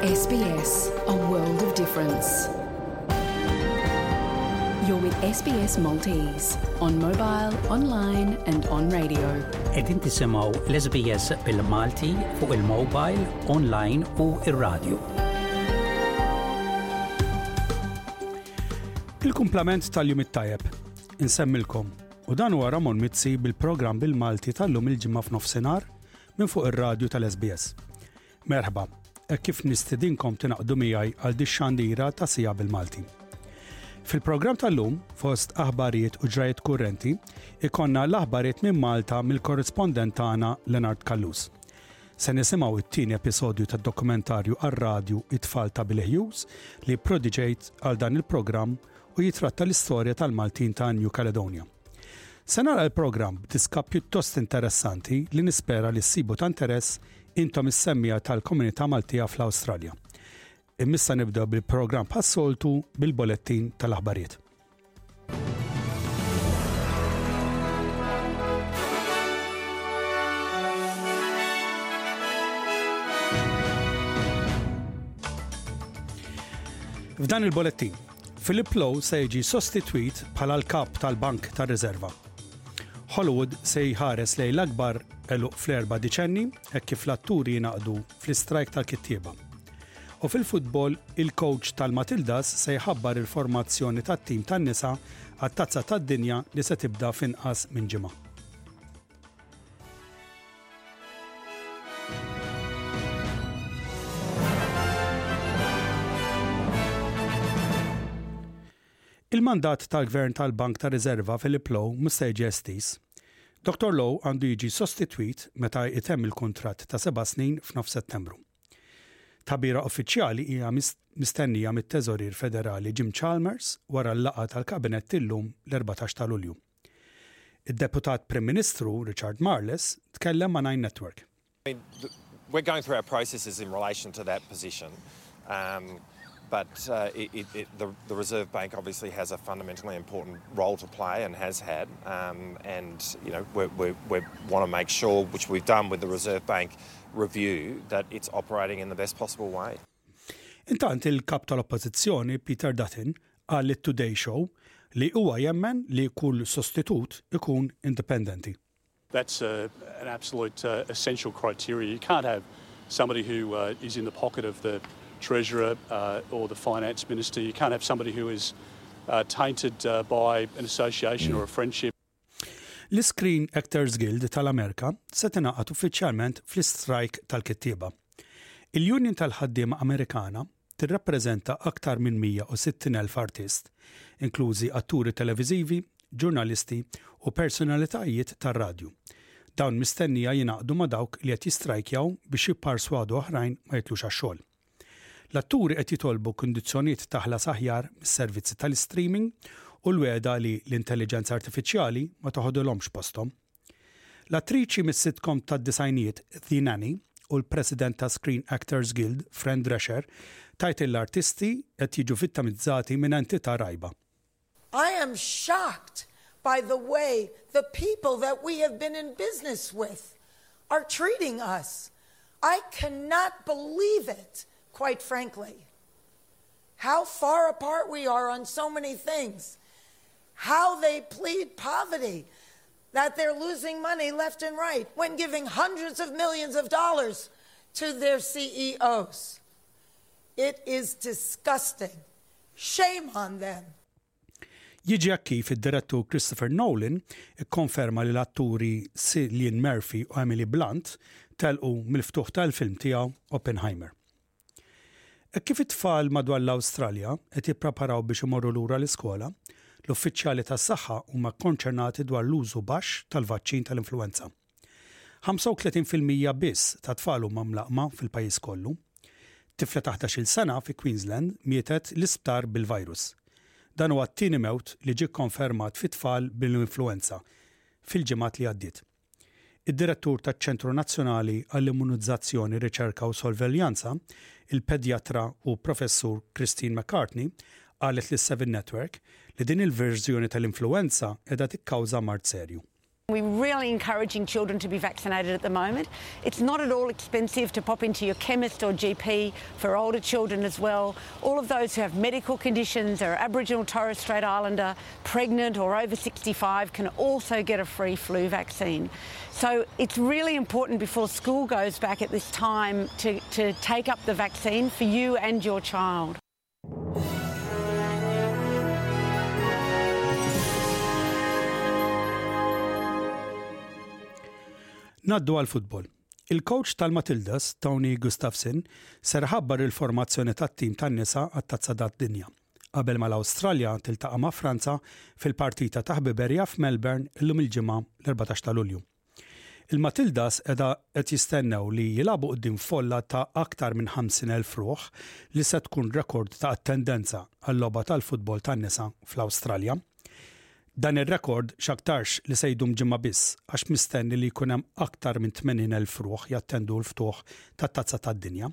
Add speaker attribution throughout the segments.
Speaker 1: SBS, a world of difference. You're with SBS Maltese on mobile, online and on radio.
Speaker 2: Edin tisimaw l-SBS bil-Malti fuq il-mobile, online u il-radio.
Speaker 3: Il-kumplament tal-jum it-tajab. Insemmilkom. U dan huwa Ramon Mizzi bil-programm bil-Malti tal-lum il-Ġimgħa f'nofsinhar minn fuq ir-radju tal-SBS. Merħba, hekk kif nistidinkom tingħaqdu miegħi għal dix-xandira ta' siegħa bil-Malti. Fil-programm tal-lum, fost aħbarijiet u ġrajiet kurrenti, ikonna l-aħbarijiet minn Malta mill-korrispondent tagħna Lenard Kallus. Se nisimgħu it-tieni episodju tad-dokumentarju għar-radju It-tfal ta' Billy Hughes li prodiġejt għal dan il-programm u jitratta l-istorja tal-Maltin ta' New Caledonia. Se nagħlaq il-programm b'diska pjuttost interessanti li nispera li ssibu ta' interess intom is-semmija tal-komunità Maltija fl-Awstralja. Immissa nibdew bil-programm bħas-soltu bil-bolettin tal-aħbarijiet. F'dan il-bolettin, Philip Lowe se jiġi sostitwit bħala l-Kap tal-Bank tar-Riżerva. Hollywood se jħares lejn l-akbar għeluq fl-erba' diċenni hekk kif l-atturi jingħaqdu fl-istrajk tal-kittieba. U fil-futbol, il-kowċ tal-Matildas se jħabbar il-formazzjoni tat-tim tan-nisa għat-Tazza tad-Dinja li se tibda f'inqas minn ġimgħa. Il-mandat tal-Gvern tal-Bank ta' Riserva Philip Low mhux se jiġi estiż. Dr. Low għandu jiġi sostitwit meta jitemm il-kuntratt ta' seba' snin f'nof Settembru. Tabira uffiċjali hija mistennija mit-Teżorier Federali Jim Chalmers wara l-laqgħa tal-Kabinett illum l-14 ta' Lulju. Id-deputat Prim Ministru Richard Marles tkellem ma' Nine Network.
Speaker 4: We're going through our processes in relation to that position. Um, but uh, it, it, the, the, Reserve Bank obviously has a fundamentally important role to play and has had. Um, and you know, we, we, we want to make sure, which we've done with the Reserve Bank review, that it's operating in the best possible way.
Speaker 3: Intant il-Kap tal-Oppożizzjoni Peter Dutton qal lit-Today Show li huwa jemmen li kull sostitut ikun indipendenti.
Speaker 5: That's a an absolute essential criteria. You can't have somebody who is in the pocket of the Treasurer or the Finance Minister. You can't have somebody who is tainted by an association or a friendship.
Speaker 3: L-Screen Actors Guild tal-Amerika se tingħaqad uffiċjalment fl-istrajk tal-kittieba. Il-union tal-ħaddiema Amerikana tirrappreżenta aktar minn 160,000 artist, inklużi atturi televiżivi, ġurnalisti u personalitajiet tar-radju. Dawn mistennija jingħaqdu ma' dawk li qed jistrajkjaw biex jipparswadu oħrajn ma jitlux għax-xogħol. L-atturi qed jitolbu kundizzjonijiet ta' ħlas aħjar mis-servizzi tal-istreaming u l-wegħda li l-intelliġenza artifiċjali ma toħodilhomx posthom. L-attriċi mis-sitcom tad-disgħinijiet The Nanny u l-President ta' Screen Actors Guild, Fran Drescher, tgħid li l-artisti qed jiġu vittamizzati minn entità rgħiba.
Speaker 6: I am shocked by the way the people that we have been in business with are treating us. I cannot believe it quite frankly. How far apart we are on so many things. How they plead poverty, that they're losing money left and right when giving hundreds of millions of dollars to their CEOs. It is disgusting. Shame on them!
Speaker 3: Jiġi hekk kif id-direttur Christopher Nolan ikkonferma li l-atturi Cillian Murphy u Emily Blunt telqu mill-ftuħ tal-film tiegħu Oppenheimer. Hekk kif it-tfal madwar l-Awstralja qed jippreparaw biex imorru lura l-iskola, l-uffiċjali tas-saħħa huma kkonċernati dwar l-użu baxx tal-vaċċin tal-influwenza. 35 fil-mija biss ta' tfal huma mlaqqma fil-pajjiż kollu. Tifla ta' ħdax-il sena fi Queensland mietet l-isptar bil-virus. Dan huwa t-tieni mewt li ġie kkonfermat fi tfal bl-influwenza fil-ġimgħat li għaddiet. Id-Direttur taċ-Ċentru Nazzjonali għall-Immunizzazzjoni, Riċerka u Sorveljanza, il-pedjatra u professur Christine McCartney, qalet lis-Seven Network li din il-verżjoni tal-influwenza qiegħda tikkawża mard serju.
Speaker 7: We're really encouraging children to be vaccinated at the moment. It's not at all expensive to pop into your chemist or GP for older children as well. All of those who have medical conditions are Aboriginal Torres Strait Islander, pregnant or over 65 can also get a free flu vaccine. So it's really important before school goes back at this time to, to take up the vaccine for you and your child.
Speaker 3: Naddu għal futbol. Il-coach tal-Matildas, Tony Gustafsson, ser ħabbar il-formazzjoni tat-tim tan-nisa għat-tazza dat dinja. Qabel ma l-Awstralja tiltaqa' ma' Franza fil-partita ta' ħbiberja f'Melbourne illum il-ġimgħa l-14 ta' Lulju. Il-Matildas qiegħda qed jistennew li jilagħbu quddiem folla ta' aktar minn 50,000 ruħ li se tkun rekord ta' attendenza għal-logħba tal-futbol tan-nisa fl-Awstralja. Dan ir-rekord x'aktarx li se jdum ġimgħa biss għax mistenni li jkun hemm aktar minn 80,000 ruħ jattendu l-ftuħ tat-Tazza tad-Dinja.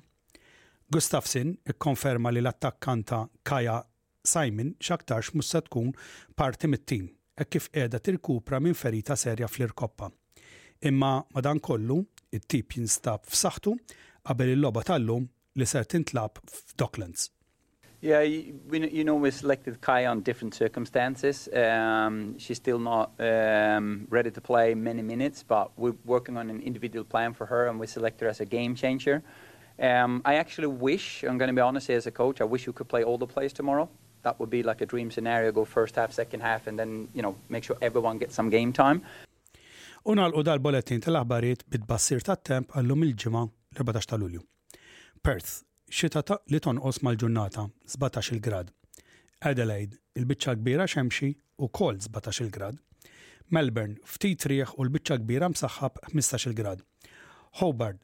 Speaker 3: Gustafsson ikkonferma li l-attakkanta Kaja Simon x'aktarx mhux se tkun parti mit-tim hekk kif qiegħda tirkupra minn ferita serja fl-irkoppa. Imma madankollu, it-tip jinstab f'saħħtu qabel il-logħba tal-lum li ser tintlagħab f'Docklands.
Speaker 8: Yeah, you know we selected Kaya on different circumstances, she's still not ready to play many minutes but we're working on an individual plan for her and we select her as a game changer. I actually wish, I'm gonna be honest here as a coach, I wish we could play all the players tomorrow. That would be like a dream scenario, go first half, second half and then, you know, make sure everyone gets some game time.
Speaker 3: U nagħlqu dal-bolettin tal-aħbarijiet bi tbassir tat-temp għallum il-ġimgħa l-14 ta' Lulju. Perth, xita ta' li tonqos mal-ġurnata, 17 il-grad. Adelaide, il-biċċa kbira xemxi u kol 17 il-grad. Melbourne, ftit rieħ u l-biċċa kbira msaħħab 15 il-grad. Hobart,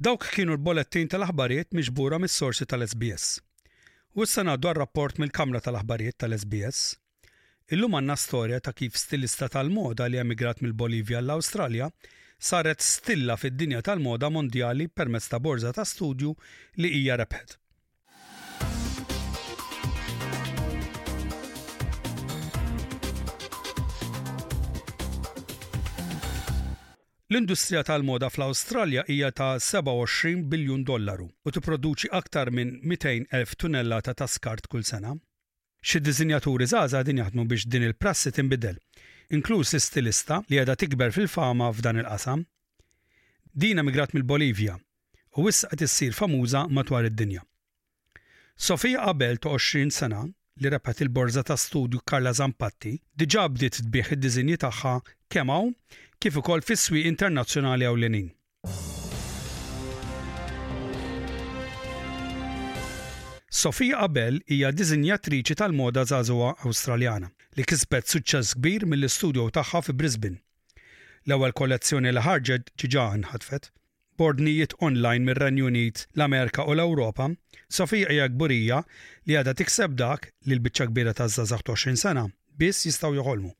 Speaker 3: Dawk kienu l-bolettin tal-aħbarijiet miġbura mis-sorsi tal-SBS. U issa ngħaddu għar-rapport mill-Kamra tal-Aħbarijiet tal-SBS. Illum għandna storja ta' kif stilista tal-moda li emigrat mill-Bolivja għall-Awstralja saret stilla fid-dinja tal-moda mondjali permezz ta' borża ta' studju li hija rebħet. L-industrija tal-moda fl-Awstralja hija ta' 27 biljun dollaru u tipproduċi aktar minn 200,000 tunellata ta' skart kull sena. Xi diżinjaturi żgħażagħ qegħdin jaħdmu biex din il-prassi tinbidel, inkluż l-istilista li qiegħda tikber fil-fama f'dan il-qasam. Din emigrat mill-Bolivja u issa qed issir famuża madwar id-dinja. Sofia Abel ta' 20 sena, li rebħet il-borża ta' studju Carla Zampatti, diġà bdiet tbigħ id-diżinji tagħha kemm hawn kif ukoll fis-swieq internazzjonali ewlenin. Sophie Abel hija diżinjatriċi tal-moda żagħżugħa Awstraljana li kisbet suċċess kbir mill-istudjow tagħha fi Brisbane. L-ewwel kollezzjoni li ħarġet diġà nħatfet. B'ordnijiet online mir-Renju Unit, l-Amerika u l-Ewropa, Sophie hija kburija li qiegħda tikseb dak li l-biċċa kbira taż-żgħażagħ t'għoxrin sena biss jistgħu joħolmu.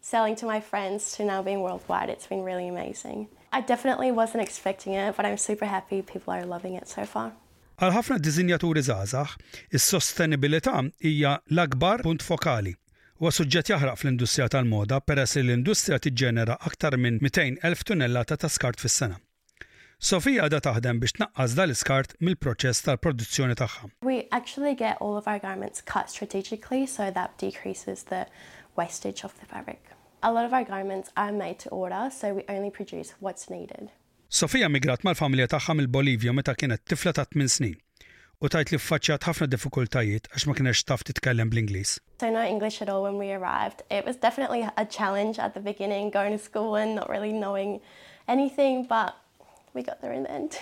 Speaker 9: Selling to my friends to now being worldwide it's been really amazing. I definitely wasn't expecting it but I'm super happy people are loving it so far.
Speaker 3: Għal ħafna diżinjaturi żgħażagħ, is-sostenibilità hija l-akbar punt fokali. Huwa suġġett jaħraq fl-industrija tal-moda peress li l-industrija tiġġenera aktar minn 200,000 tunellata ta' skart fis-sena. Sofia għadha taħdem biex tnaqqas dal-iskart mill-proċess tal-produzzjoni tagħha.
Speaker 9: We actually get all of our garments cut strategically so that decreases the wastage of the fabric. A lot of our garments are made to order so we only produce what's needed.
Speaker 3: Sofia migrat mal-familja tagħha mill-Bolivja meta kienet tifla ta' tmien snin. u tgħid li ffaċċjat ħafna diffikultajiet għax ma kinetx taf titkellem bl-Ingliż.
Speaker 9: So no English at all when we arrived. It was definitely a challenge at the beginning going to school and not really knowing anything but we got there in the end.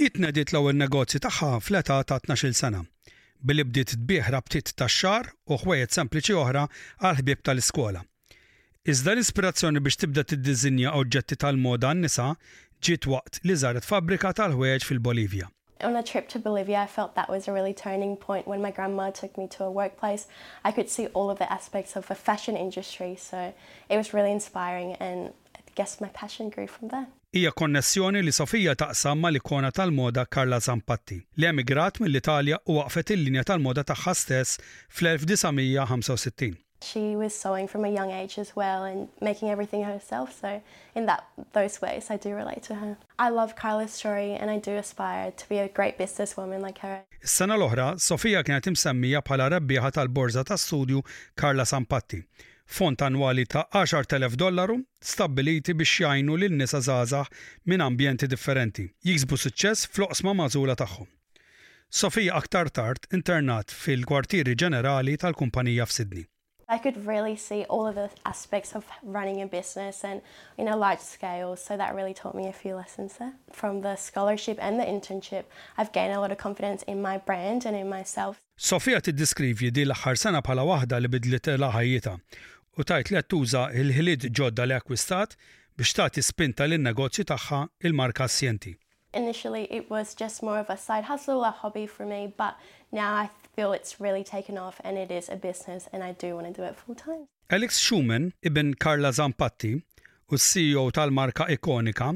Speaker 3: Hi tnediet l-ewwel negozji tagħha fl-età ta' tnax-il sena, billi bdiet tbigħ rabtiet tax-xagħar u ħwejjeġ sempliċi oħra għall-ħbieb tal-iskola. Iżda l-ispirazzjoni biex tibda tiddiżinja oġġetti tal-moda għan-nisa ġiet waqt li żaret fabbrika tal-ħwejjeġ fil-Bolivja.
Speaker 9: On a trip to Bolivia I felt that was a really turning point when my grandma took me to a workplace I could see all of the aspects of the fashion industry so it was really inspiring and I guess my passion grew from there.
Speaker 3: Hija konnessjoni li Sofia taqsam mal-ikona tal-moda Carla Zampatti, li emigrat mill-Italja u waqqfet il-linja tal-moda tagħha stess fl-1965.
Speaker 9: She was sewing from a young age as well and making everything herself so in that those ways I do relate to her. I love Carla's story and I do aspire to be a great business woman like her.
Speaker 3: Is-sena l-oħra, Sofia kienet imsemmija bħala rebbieħa tal-Borża ta' Studju Carla Sampatti, fond annwali ta' għaxart elef dollaru stabbiliti biex jgħinu lil nisa żgħażagħ minn ambjenti differenti jiksbu suċċess fl-oqsma magħżula tagħhom. Sophie aktar tard internat fil-kwartieri ġenerali tal-kumpanija f'Sydney.
Speaker 9: I could really see all of the aspects of running a business and in a large scale so that really taught me a few lessons there. From the scholarship and the internship I've gained a lot of confidence in my brand and in myself.
Speaker 3: Sophia tiddiskrivji din l-aħħar sena bħala waħda li bidlitilha ħajjitha u tgħid li qed tuża l-ħiliet ġodda li akkwistat biex tagħti spinta lin-negozju tagħha, il-marka Sienti.
Speaker 9: Initially it was just more of a side hustle, a hobby for me, but now I feel it's really taken off and it is a business and I do want to do it full time.
Speaker 3: Alex Schuman, ibn Carla Zampatti u s-CEO tal-marka Econica,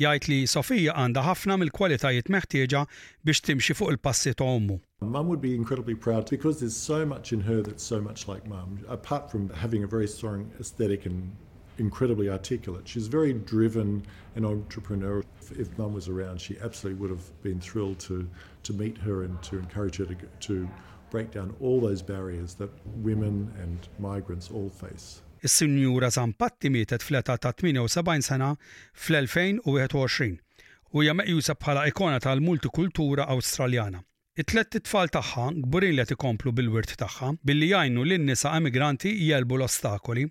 Speaker 3: jgħid li Sofia għandha ħafna mill-kwalitajiet meħtieġa biex timxi fuq il-passi ta' ommu.
Speaker 10: Mum would be incredibly proud because there's so much in her that's so much like mum, apart from having a very strong aesthetic and incredibly articulate. She's very driven and entrepreneur. If Mum was around, she absolutely would have been thrilled to, to meet her and to encourage her to, to break down all those barriers that women and migrants all face.
Speaker 3: Is-Sinjura Zampatti mietet fleta ta' 78 sena fl-2021 u hija meqjusa bħala ikona tal-multikultura Awstraljana. It-tlett itfal tagħha kburin li qed ikomplu bil-wirt tagħha billi jgħinu lin-nisa emigranti jegħlbu l-ostakoli.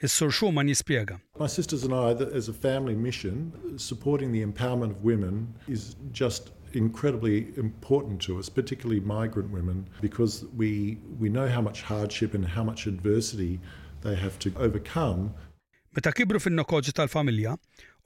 Speaker 3: Is-Sur Schuman jispjega.
Speaker 10: My sisters and I as a family mission supporting the empowerment of women is just incredibly important to us, particularly migrant women because we we know how much hardship and how much adversity they have to overcome.
Speaker 3: Meta kibru fin-nokoġi tal-familja,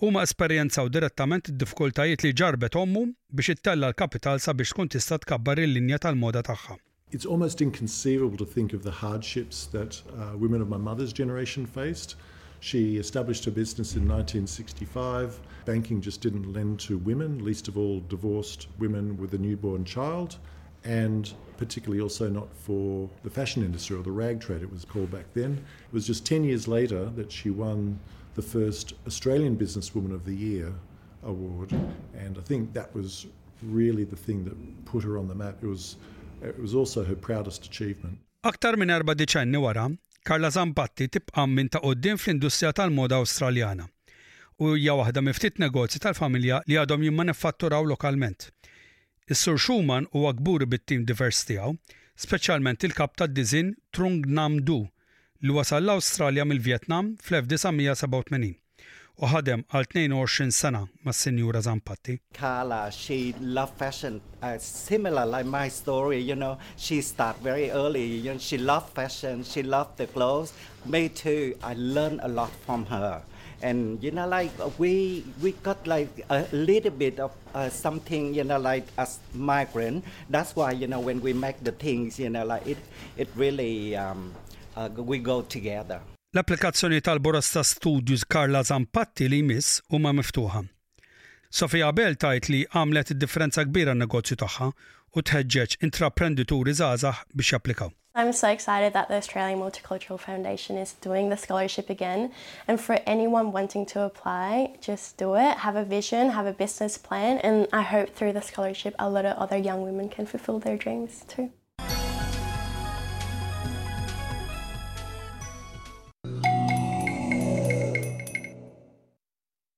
Speaker 3: huma esperjenzaw direttament id-diffikultajiet li ġarbet ommu biex ittella l-kapital sabiex tkun tista' tkabbar il-linja tal-moda tagħha.
Speaker 10: it's almost inconceivable to think of the hardships that uh, women of my mother's generation faced. She established her business in 1965. Banking just didn't lend to women, least of all divorced women with a newborn child, and particularly also not for the fashion industry or the rag trade, it was called back then. It It was just ten years later that she won the first Australian Business Woman of the Year award and I think that was really the thing that put her on the map. It was, it was also her proudest achievement.
Speaker 3: Aktar minn erba' deċenni wara, Carla Zampatti tibqa' minn ta' quddiem fl-industrija tal-moda Awstraljana u hija waħda mill-ftit negozji tal-familja li għadhom jimmanifatturaw lokalment. Is-Sur Schuman huwa kburi bit-tim divers tiegħu, speċjalment il-kap tad-diżinn Trung Nam Do, li wasal l-Awstralja mill-Vjetnam fl-1987 u ħadem għal 22 sena mas-Sinjura Zampatti.
Speaker 11: Carla, she love fashion similar like my story you know, she start very early, she love fashion, she love the clothes, me too I learn a lot from her and you know like we we got like a little bit of something you know like a migrant that's why you know when we make the things you know like it it really um, uh, we go together
Speaker 3: L-applikazzjoni tal-boroż ta' Studios Karla Zampatti li jmiss huma miftuħa. Sofia Abel tgħid li għamlet differenza kbira n-negozju tagħha u tħeġġeġ intraprendituri żgħażagħ biex japplikaw.
Speaker 9: I'm so excited that the Australian Multicultural Foundation is doing the scholarship again. And for anyone wanting to apply, just do it. Have a vision, have a business plan, and I hope through the scholarship a lot of other young women can fulfill their dreams too.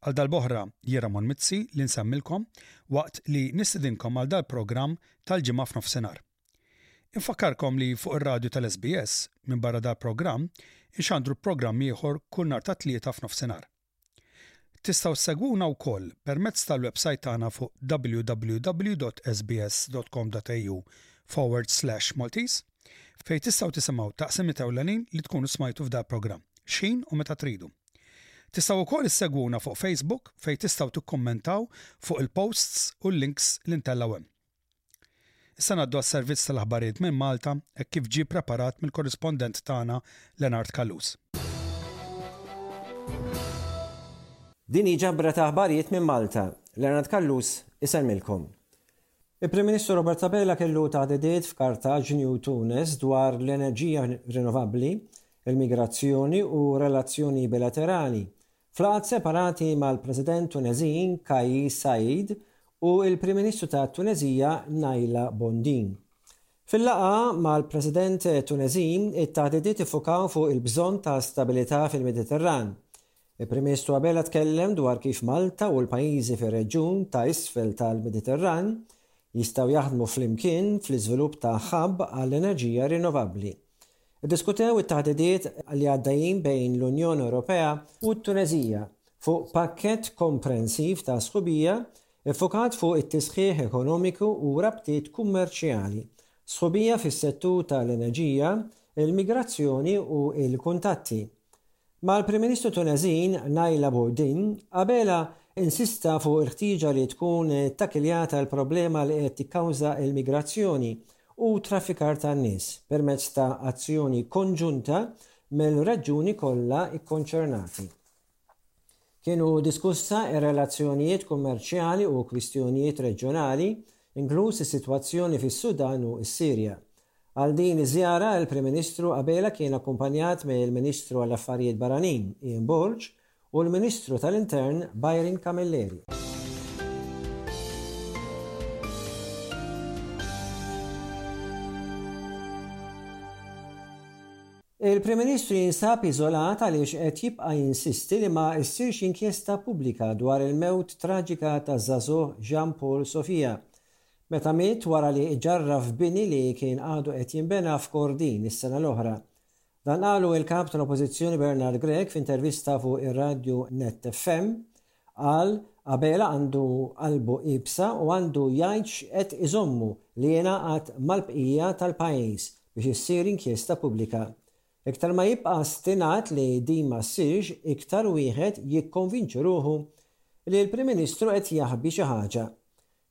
Speaker 3: Għal darb'oħra Jiramon Mizzi li nsemmilkom waqt li nistidinkom għal dal-programm tal-Ġimgħa f'nofsinhar. Infakkarkom li fuq ir-radju tal-SBS, minbarra dal-programm, inxandru programm ieħor kull nhar tat-Tlieta f'nofsinhar. Tistgħu ssegwuna wkoll permezz tal-websajt tagħna fuq www.sbs.com.au forward slash Maltese fejn tistgħu tisimgħu taqsimiet ewlenin li tkunu smajtu f'dal programm, x'ħin u meta tridu. Tistgħu wkoll issegwuna fuq Facebook fejn tistgħu tikkummentaw fuq il-posts u l-links li ntellgħu hemm. Issa ngħaddu għas-servizz tal-aħbarijiet minn Malta hekk kif ġie ppreparat mill-korrispondent tagħna Lenard Callus.
Speaker 12: Din hi ġabra ta' aħbarijiet minn Malta. Lenard Callus isellmilkom. Il-Prim Ministru Robert Abela kellu tagħdidiet f'Kartaġni u Tunis dwar l-enerġija rinnovabbli, il-migrazzjoni u relazzjoni bilaterali, f'laqgħat separati mal-President Tuneżin Kais Saied u l-Prim Ministru tat-Tuneżija Naila Bondin. Fil-laqgħa mal-President Tuneżin, it-tagħdidiet iffukaw fuq il-bżonn ta' stabilità fil-Mediterran, Il-Prim Ministru Abela tkellem dwar kif Malta u l-pajjiżi fir-reġjun ta' isfel tal-Mediterran jistgħu jaħdmu flimkien fl-iżvilupp ta' hub għall-enerġija rinnovabbli. Iddiskutew it-taħdidiet li għaddejjin bejn l-Unjoni Ewropea u t-Tuneżija fuq pakkett komprensiv ta' sħubija ffukat fuq it-tisħiħ ekonomiku u rabtiet kummerċjali, sħubija fis-settur tal-enerġija, il-migrazzjoni u l-kuntatti. Mal-Prim Ministru Tuneżin Naila Bourdin, Abela insista fuq il-ħtieġa li tkun ttakiljata l-problema li qed tikkawża l-migrazzjoni u t-traffikar tan-nies permezz ta' azzjoni konġunta mill-reġjuni kollha kkonċernati. Kienu diskussa r-relazzjonijiet kummerċjali u kwistjonijiet reġjonali, inkluż is-sitwazzjoni fis-Sudan u s-Sirja, Għal din iż-żjara, il-Prim Ministru Abela kien akkumpanjat mill-Ministru għall-Affarijiet Barranin, Ian Borg, u l-Ministru tal-Intern, Byron Camilleri. Il-Prim Ministru jinsab iżolat għaliex qed jibqa' jinsisti li ma ssirx inkjesta pubblika dwar il-mewt traġika taż-żagħżugħ Jean Paul Sofia. Meta miet wara li ġarraf bini li kien għadu qed jinbena f'Kordin is-sena l-oħra. Dan qalu il-Kap tal-Oppożizzjoni Bernard Grech f'intervista fuq ir-radju Net FM. Qal, Abela għandu qalbu iebsa u għandu jgħid x'qed iżommu li jingħaqad mal-bqija tal-pajjiż biex issir inkjesta pubblika. Iktar ma jibqa' stinat li din ma ssirx iktar wieħed jikkonvinċi ruħu li l-Prim Ministru qed jaħbi xi ħaġa.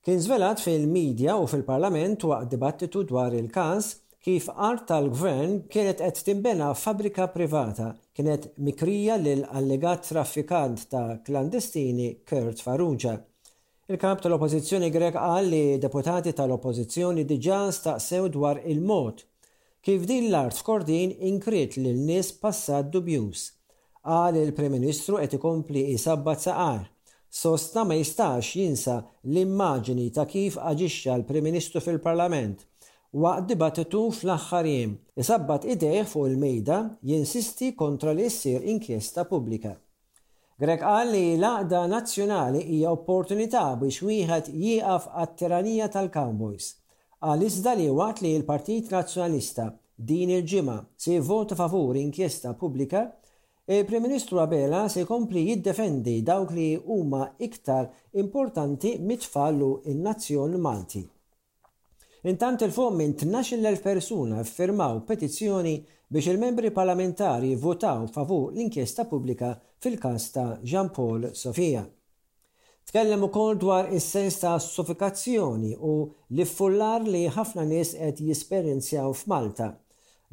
Speaker 12: Kien żvelat fil-midja u fil-Parlament waqt dibattitu dwar il-każ kif art tal-Gvern kienet qed tinbena f'fabbrika privata kienet mikrija lil allegat traffikant ta' klandestini Kurt Farrugia. Il-Kap tal-Oppożizzjoni Grech qal li deputati tal-Oppożizzjoni diġà staqsew dwar il-mod Kif din l-art f'Kordin inkriet lil nies b'passat dubjuż? Qal il-Prim Ministru qed ikompli jsabbat saqar. Sostna ma jistax jinsa l-immaġini ta' kif aġixxa l-Prim Ministru fil-Parlament waqt dibattitu fl-aħħar jiem. Isabbat idejh fuq il-mejda jinsisti kontra li ssir inkjesta pubblika. Grech qal li l-għaqda nazzjonali hija opportunità biex wieħed jieqaf għat-tiranija tal-cowboys. Qal iżda li waqt li l-Partit Nazzjonalista din il-ġimgħa se jivvota favur inkjesta pubblika, il-Prim Ministru Abela se jkompli jiddefendi dawk li huma iktar importanti mit-tfal u n-nazzjon Malti. Intant 'il fuq minn tnax-il elf persuna ffirmaw petizzjoni biex il-Membri Parlamentari jivvutaw favur l-inkjesta pubblika fil-każ ta' Jean Paul Sofia. Tkellem ukoll dwar is-sens ta' suffikazzjoni u l-iffullar li ħafna nies qed jesperjenzjaw f'Malta.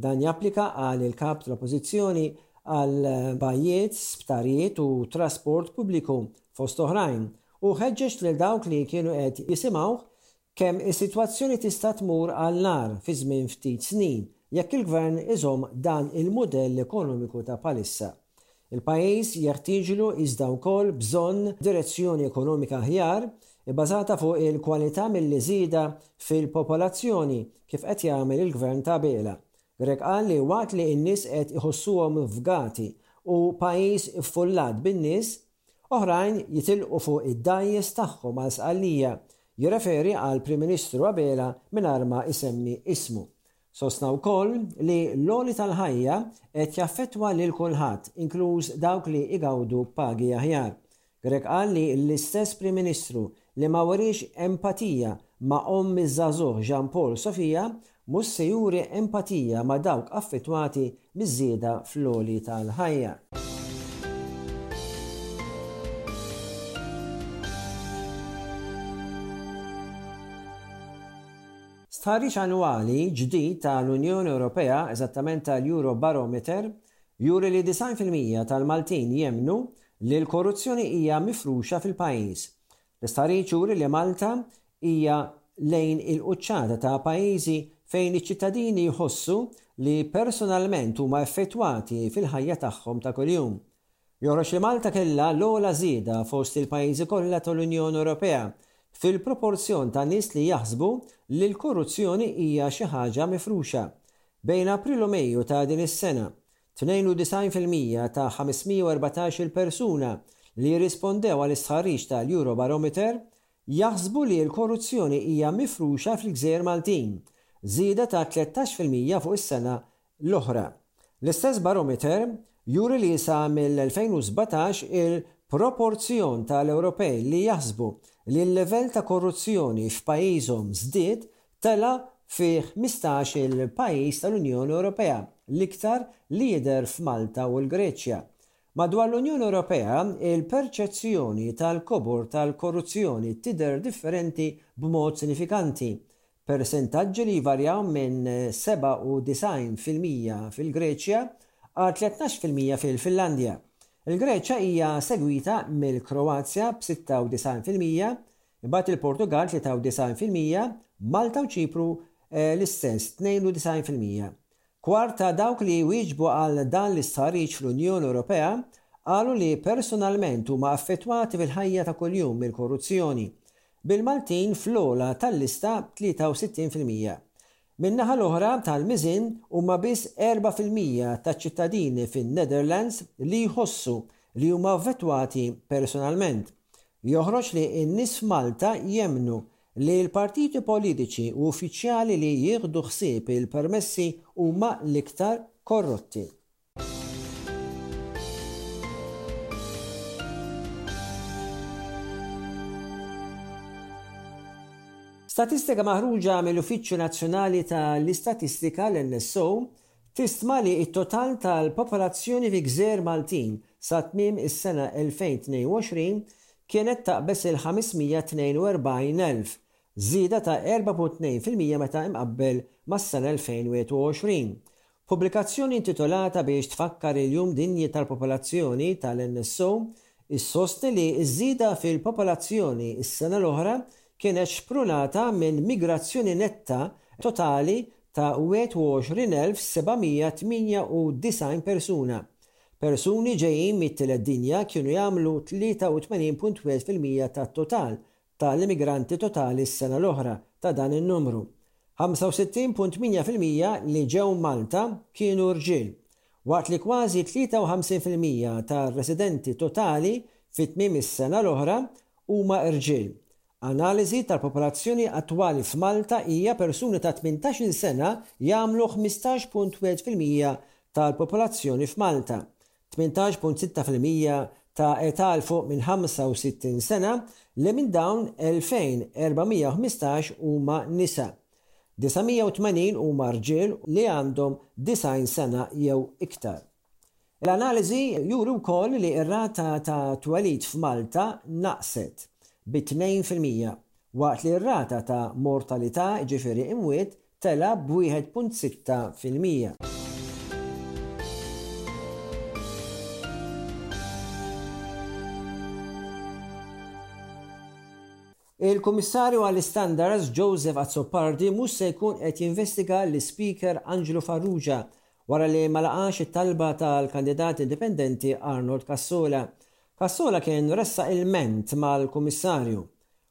Speaker 12: Dan japplika, qal il-Kap tal-Oppożizzjoni, għal bajjiet, sptarijiet u trasport pubbliku, fost oħrajn, u ħeġġeġ lil dawk li kienu qed jisimgħuh Kemm is-sitwazzjoni tista' tmur għall-agħar fi żmien ftit snin jekk il-Gvern iżomm dan il-mudell ekonomiku ta' bħalissa. Il-pajjiż jeħtieġlu iżda wkoll bżonn direzzjoni ekonomika aħjar, ibbażata fuq il-kwalità milli żieda fil-popolazzjoni kif qed jagħmel il-Gvern t'Abela. Grech qal li waqt li n-nies qed iħossuhom fgati u pajjiż iffullat bin-nies, Oħrajn jitilqu fuq id-dgħajjes tagħhom għal Sqallija, jirreferi għall-Prim Ministru Abela mingħajr ma isemmi ismu. Sostna wkoll li l-għoli tal-ħajja qed jaffettwa lil kulħadd, inkluż dawk li igawdu pagi aħjar. Grech qal li l-istess Prim Ministru li ma weriex empatija ma' omm iż-żagħżugħ Jean Paul Sofia mhux se juri empatija ma' dawk affettwati miż-żieda fl-għoli tal-ħajja. Stħarriġ annwali ġdid tal-Unjoni Ewropea, eżattament tal-Eurobarometer, juri li 90 fil-mija tal-Maltin jemmnu li l-korruzzjoni hija mifruxa fil-pajjiż. L-istħarriġ juri li Malta hija lejn il-quċċata ta' pajjiżi fejn iċ-ċittadini jħossu li personalment huma effettwati fil-ħajja tagħhom ta' kuljum. Joħroġ li Malta kellha l-ogħla żieda fost il-pajjiżi kollha tal-Unjoni Ewropea fil-proporzjon ta' nies li jaħsbu li l-korruzzjoni hija xi ħaġa mifruxa. Bejn April u Mejju ta' din is-sena, 92 fil-mija ta' 514-il persuna li jirrispondew għal istħarriġ ta' l-Eurobarometer jaħsbu li l-korruzzjoni hija mifruxa fil-gżejjer Maltin, żieda ta' 13 fil-mija fuq is-sena l-oħra. L-istess barometer juri li sa mill-2017 il-proporzjon ta' l-Ewropej li jaħsbu li l-livell ta' korruzzjoni f'pajjiżhom żdied Tela' fi ħmistax-il pajjiż tal-Unjoni Ewropea, l-iktar li jidher f'Malta u l-Greċja. Madwar l-Unjoni Ewropea, il-perċezzjoni tal-kobor tal-korruzzjoni tidher differenti b'mod sinifikanti, persentaġġi li jvarjaw minn 97 fil-mija fil-Greċja għal 13 fil-mija fil-Finlandja. Il-Greċja hija segwita mill-Kroazja b'96 fil-mija, Imbagħad il-Portugall 93 fil-mija, Malta u Ċipru l-istess 92 fil-mija. Kwart ta' dawk li wieġbu għal dan l-istħarriġ fl-Unjoni Ewropea qalu li personalment huma affettwati fil-ħajja ta' kuljum mill-korruzzjoni, bil-Maltin fl-ogħla tal-lista b'63 fil-mija. Min-naħa l-oħra tal-miżien huma biss erbgħa fil-mija taċ-ċittadini fin-Netherlands li jħossu li huma affettwati personalment, Joħroġ li n-nies f'Malta jemmnu li l-partiti politiċi u uffiċjali li jieħdu ħsieb il-permessi huma l-iktar korrotti. Statistika maħruġa mill-Uffiċċju Nazzjonali tal-Istatistika, l-NSO, Tistma li t-total tal-popolazzjoni fi gżejjer Maltin sa tmiem is-sena 2022 kienet taqbeż il-542,000, żieda ta' 4.2 fil-mija meta imqabbel mas-sena 2021. F'pubblikazzjoni intitolata Biex tfakkar il-Jum Dinji tal-Popolazzjoni tal-NSO issostni li ż-żieda fil-popolazzjoni s-sena l-oħra kienet xprunata minn migrazzjoni netta totali ta' 21,798 persuna. Persuni ġejjin mit-Tielet Dinja kienu jagħmlu 83.1 fil-mija tat-total ta' l-immigranti totali s-sena l-oħra ta' dan in-numru. 65.8 fil-mija li ġew Malta kienu rġiel, waqt li kważi 53 fil-mija tar-residenti totali fi tmiem is-sena l-oħra huma rġiel. Analiżi tal-popolazzjoni attwali f'Malta hija persuni ta' tmintax-il sena jagħmlu ħmistax punt wieħed fil-mija tal-popolazzjoni f'Malta, tmintax punt sitta fil-mija ta' età 'l fuq minn ħamsa u sittin sena li minn dawn elfejn erbgħa mija u ħmistax huma nisa, disa' mija u tmenin huma rġiel li għandhom disgħin sena jew iktar. L-analiżi juri wkoll li r-rata ta' twelid f'Malta naqset bi tnejn fil-mija, waqt li r-rata ta' mortalità, jiġifieri imwiet, tela' b'wieħed punt sitta fil-mija. Il-Kummissarju għall-Istandards, Joseph Azzopardi mhux se jkun qed jinvestiga lis-Speaker Anġlu Farrugia Wara li ma laqax it-talba tal-kandidat indipendenti Arnold Cassola, Cassola kien ressaq ilment mal-Kummissarju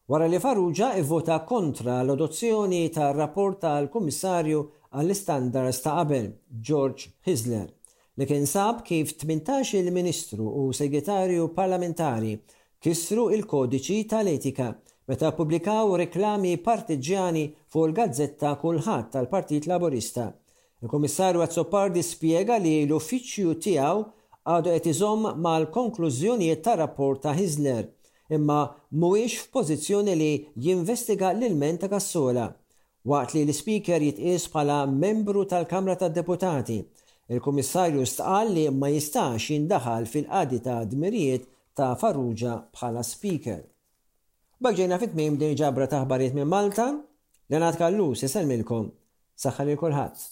Speaker 12: wara li Farrugia ivvota kontra l-adozzjoni tar-rapport tal-Kummissarju għall-Istandards ta' qabel, George Hyzler, li kien sab kif tmintax-il Ministru u Segretarju Parlamentari kisru il-kodiċi tal-etika meta ppubblikaw reklami partiġġjani fuq il-gazzetta Kulħadd tal-Partit Laburista Il-Kummissarju Azzopardi spjega li l-Uffiċċju tiegħu għadu qed iżomm mal-konklużjonijiet tar-rapport ta' Hyzler, imma mhuwiex f'pożizzjoni li jinvestiga l-ilment ta' Cassola. Waqt li l-Ispeaker jitqies bħala membru tal-Kamra tad-Deputati, il-Kummissarju stqarr li ma jistax jindaħal fil-qadi ta' dmirijiet ta' Farrugia bħala Speaker. B'hekk ġejna fi tmiem din il-ġabra ta' aħbarijiet minn Malta.
Speaker 3: Leonard Callus isellmilkom. Saħħa lil kulħadd.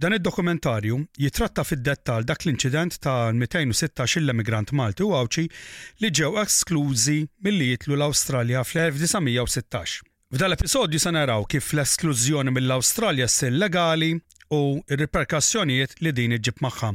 Speaker 3: Dan id-dokumentarju jitratta fid-dettall dak l-inċident tal-216-il emigrant Malti u Għawdxi li ġew esklużi milli jidħlu l-Awstralja fl-1916. F'dan l-episodju se naraw kif l-esklużjoni mill-Awstralja ssir legali u r-riperkassjonijiet li din iġġib magħha.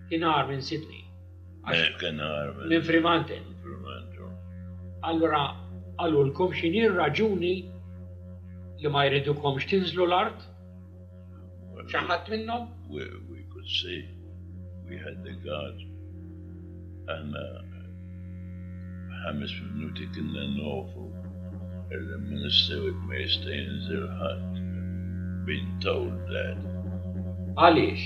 Speaker 3: Inhar minn Sydney. Hekk
Speaker 13: inhar minn. Minn Fremantle.
Speaker 14: Minn
Speaker 13: Fremantle. Allura qalulkom x'inhi r-raġuni li ma jridukomx tinżlu l-art? Xi ħadd minnhom?
Speaker 14: We, we could see. We had the guard. Aħna ħames minuti kinna nofu il-Ministeru ma jista' jinżel ħadd. Been told that.
Speaker 13: Għaliex?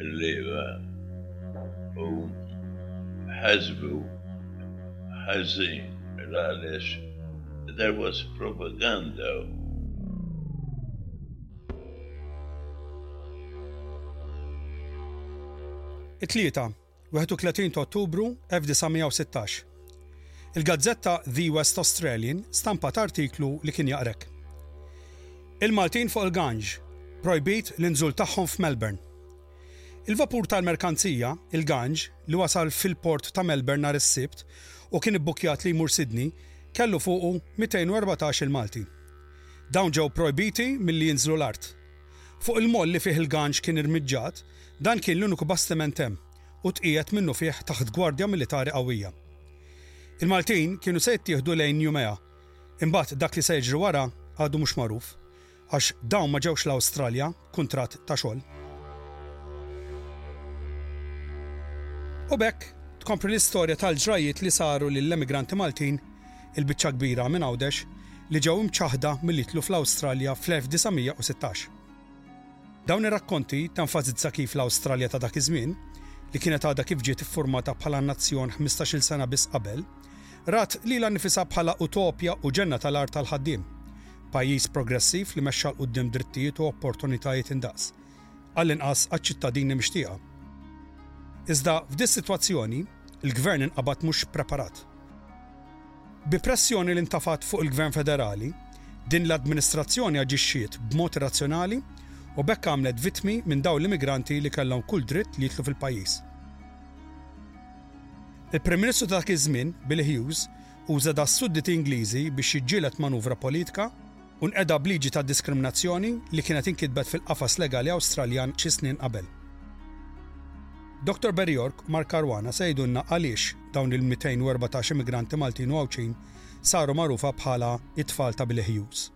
Speaker 14: Liema u ħasbu ħażin l-għaliex there was propaganda.
Speaker 3: It-Tlieta, 31 ta' Ottubru 1916. Il-gazzetta The West Australian stampat artiklu li kien jaqrek. Il-Maltin fuq il-Ganj, projbit l-inżul tagħhom f'Melbourne. Il-vapur tal-merkanzija, il-Ganj, li wasal fil-port ta' Melbourne nhar is-Sibt u kien ibbukkjat li jmur Sydney, kellu fuqu 214-il Malti. Dawn ġew projbiti milli jinżlu l-art. Fuq il-moll li fih il-ganġ kien irmiġġat, dan kien l-uniku bastiment hemm u tqiegħed minnufih taħt gwardja militari qawwija. Il-Maltin kienu se jittieħdu lejn Iumea, imbagħad dak li se jiġri wara għadu mhux magħruf, għax dawn ma ġewx l-Awstralja b'kuntratt ta' xogħol. U b'hekk tkompli l-istorja tal-ġrajjiet li saru lill-emigranti Maltin il-biċċa l-kbira minn Għawdex, li ġew imċaħħda milli jidħlu fl-Awstralja fl-1916. Dawn ir-rakkonti tenfasizza kif l-Awstralja ta' dak iż-żmien, li kienet għadha kif ġiet iffurmata bħala nazzjon ħmistax-il sena biss qabel, rat lilha nnifisha bħala utopja u ġenna tal-art tal-ħaddiem, pajjiż progressiv li mexxa 'l quddiem drittijiet u opportunitajiet indaqs, għallinqas għaċ-ċittadini mixtieqa. Iżda f'dis-sitwazzjoni, il-Gvern inqabad mhux preparat. Bi pressjoni li ntafgħet fuq il-Gvern Federali, din l-Administrazzjoni aġixxiet b'mod irrazzjonali u b'hekk għamlet vittmi minn dawn l-immigranti li kellhom kull dritt li jidħlu fil-pajjiż. Il-Prim Ministru ta' dak iż-żmien, Billy Hughes, uża das-sudditi Ingliżi biex jiġġieled manuvra politika, u nqeda b'liġi ta' diskriminazzjoni li kienet inkitbet fil-qafas legali Awstraljan xi snin qabel. Dottor Berriorg, Mark Caruana se jgħidulna għaliex dawn il-214 immigranti Maltin u Għawdxin saru magħrufa bħala t-tfal ta' Billy Hughes.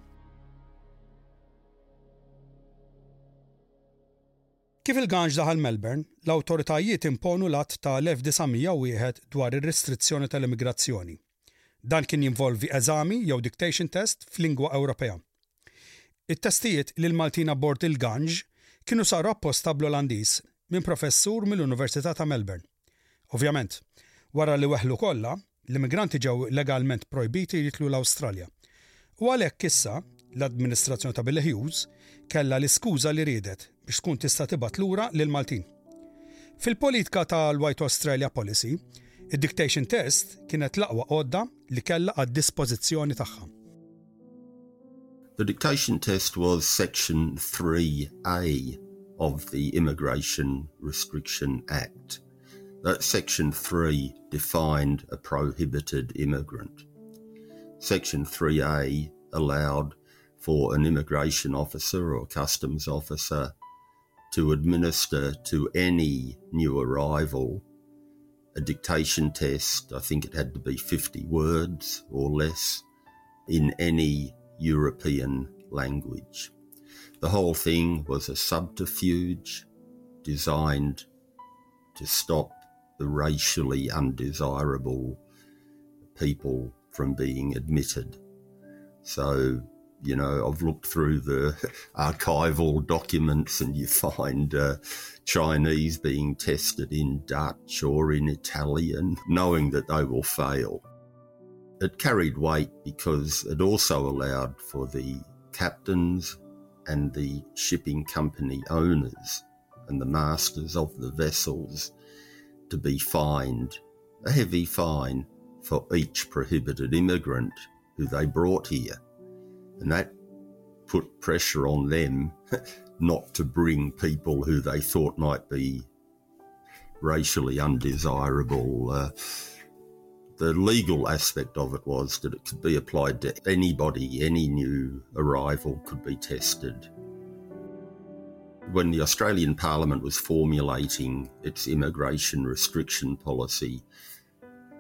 Speaker 3: Kif il-ganġ daħal Melbourne, l-awtoritajiet imponu l-Att tal-1901 dwar ir-Restrizzjoni tal-Immigrazzjoni, Dan kien jinvolvi eżami jew dictation test f'lingwa Ewropea. It-testijiet li l-Maltin abbord il-Ganj kienu saru apposta bl-Olandiż minn professur mill-Università ta' Melbourne. Ovvjament, wara li weħlu kollha, l-immigranti ġew legalment projbiti jidħlu l-Awstralja. U għalhekk issa, l-administrazzjoni ta' Billy Hughes kellha l-iskuża li riedet. biex tkun tista' tibgħat lura lill-Maltin. Fil-politika tal-White Australia Policy, id-dictation test kienet l-aqwa għodda li kellha għad-dispożizzjoni tagħha.
Speaker 15: The dictation test was section 3A of the Immigration Restriction Act. That section 3 defined a prohibited immigrant. Section 3A allowed for an immigration officer or customs officer to administer to any new arrival a dictation test. I think it had to be 50 words or less in any European language. The whole thing was a subterfuge designed to stop the racially undesirable people from being admitted. So you know, I've looked through the archival documents and you find uh, Chinese being tested in Dutch or in Italian, knowing that they will fail. It carried weight because it also allowed for the captains and the shipping company owners and the masters of the vessels to be fined, a heavy fine for each prohibited immigrant who they brought here. And that put pressure on them not to bring people who they thought might be racially undesirable. Uh, the legal aspect of it was that it could be applied to anybody, any new arrival could be tested. When the Australian Parliament was formulating its immigration restriction policy,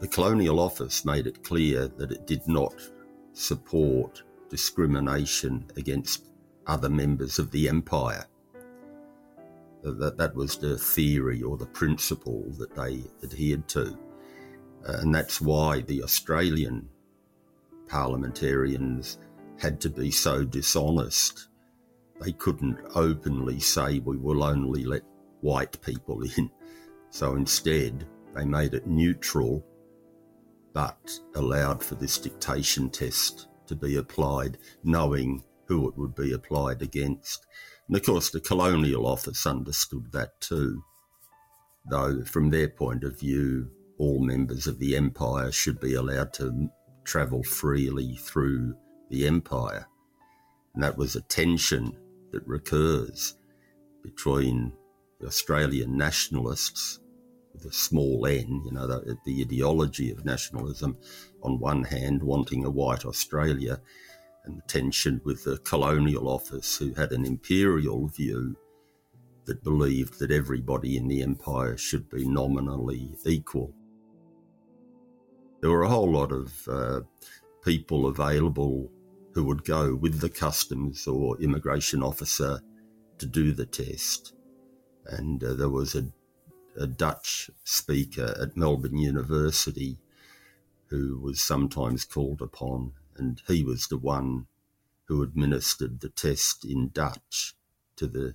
Speaker 15: the Colonial Office made it clear that it did not support discrimination against other members of the empire. That, that was the theory or the principle that they adhered to. Uh, and that's why the Australian parliamentarians had to be so dishonest. They couldn't openly say, we will only let white people in. So instead, they made it neutral but allowed for this dictation test to be applied, knowing who it would be applied against. And of course, the Colonial Office understood that too, though, from their point of view, all members of the Empire should be allowed to travel freely through the Empire. And that was a tension that recurs between the Australian nationalists the small n, you know, the, the ideology of nationalism on one hand, wanting a white Australia, and the tension with the colonial office who had an imperial view that believed that everybody in the empire should be nominally equal. There were a whole lot of uh, people available who would go with the customs or immigration officer to do the test. And uh, there was a a Dutch speaker at Melbourne University who was sometimes called upon, and he was the one who administered the test in Dutch to the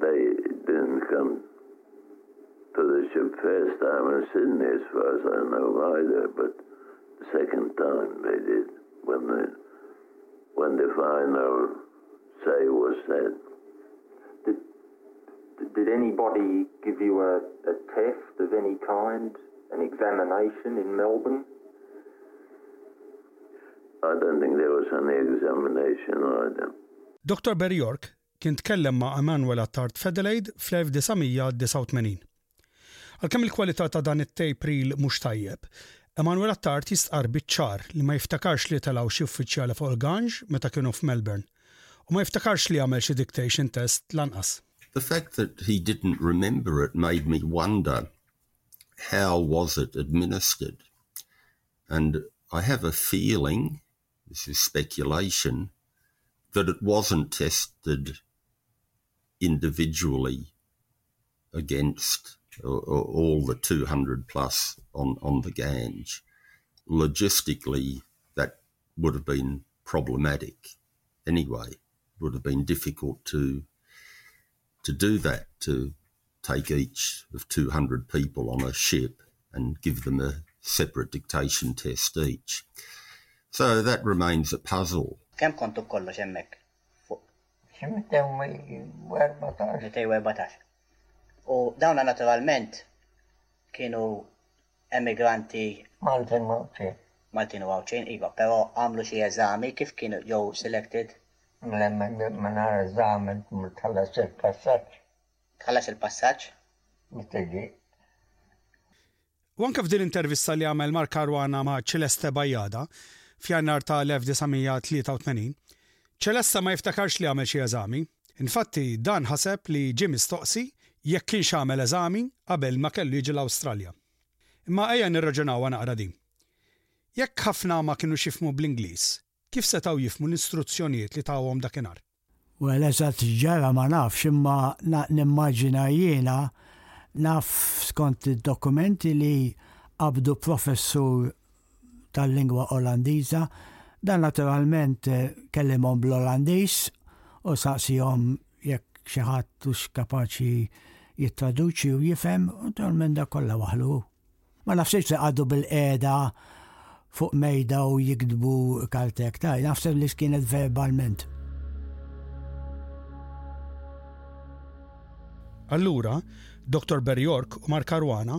Speaker 16: they didn't come to the ship first time in Sydney, as far as I know either, but the second time they did, when the, when the final say was said.
Speaker 17: Did, did anybody give you a, a test of any kind, an examination in Melbourne?
Speaker 16: attending there was an examination order.
Speaker 3: Doctor Barry York kien tkellem ma' Emmanuel Attard f'Adelaide fl-1989. Għalkemm il-kwalità ta' dan it-tape reel mhux tajjeb, Emmanuel Attard jistqarr biċ-ċar li ma jiftakarx li telgħu xi uffiċjali fuq il-Gange meta kienu f'Melbourne, u ma jiftakarx li għamel xi dictation test lanqas.
Speaker 15: The fact that he didn't remember it made me wonder how was it administered. And I have a feeling this is speculation, that it wasn't tested individually against all the 200 plus on, on the Gange. Logistically, that would have been problematic anyway. It would have been difficult to to do that, to take each of 200 people on a ship and give them a separate dictation test each. So that remains a puzzle.
Speaker 18: Kem kontu
Speaker 16: kollox
Speaker 18: hemmhekk? U dawna naturalment kienu emigranti
Speaker 16: Maltin u Għawdxin.
Speaker 18: Maltin u Għawdxin, iva, però għamlu xi eżami kif kienu ġew selected?
Speaker 16: Le mingħajr eżami ma tħallasx il-passaġġ.
Speaker 18: Tħallas il-passaġġ?
Speaker 16: Meta ġie.
Speaker 3: U anke f'din l-intervista li għamel Mark Caruana ma' Celeste Bajada, f'Jannar tal-1983, Celeste ma jiftakarx li għamel xi eżami. Infatti dan ħaseb li ġie mistoqsi jekk kienx għamel eżami qabel ma kellu jiġi l-Awstralja. Imma ejja nirraġunawha naqra din. Jekk ħafna ma kinux jifhmu bl-Ingliż, kif setgħu jifhmu l-instruzzjonijiet li tawhom dakinhar?
Speaker 19: Well eżatt x'ġara ma nafx imma nimmaġina jiena naf skont id-dokumenti li qabdu professur tal-lingwa Olandiża. Dan naturalment eh, kellimhom bl-Olandiż u saqsihom jekk xi ħadd hux kapaċi jittraduċi u jifhem, u naturalment da kollha waħlu. Ma nafsibx li għaddu bil-qeda fuq mejda u jikdbu kaltek ta' nafseb li kienet verbalment.
Speaker 3: Allura, Dr. Berjork u Mark
Speaker 15: Caruana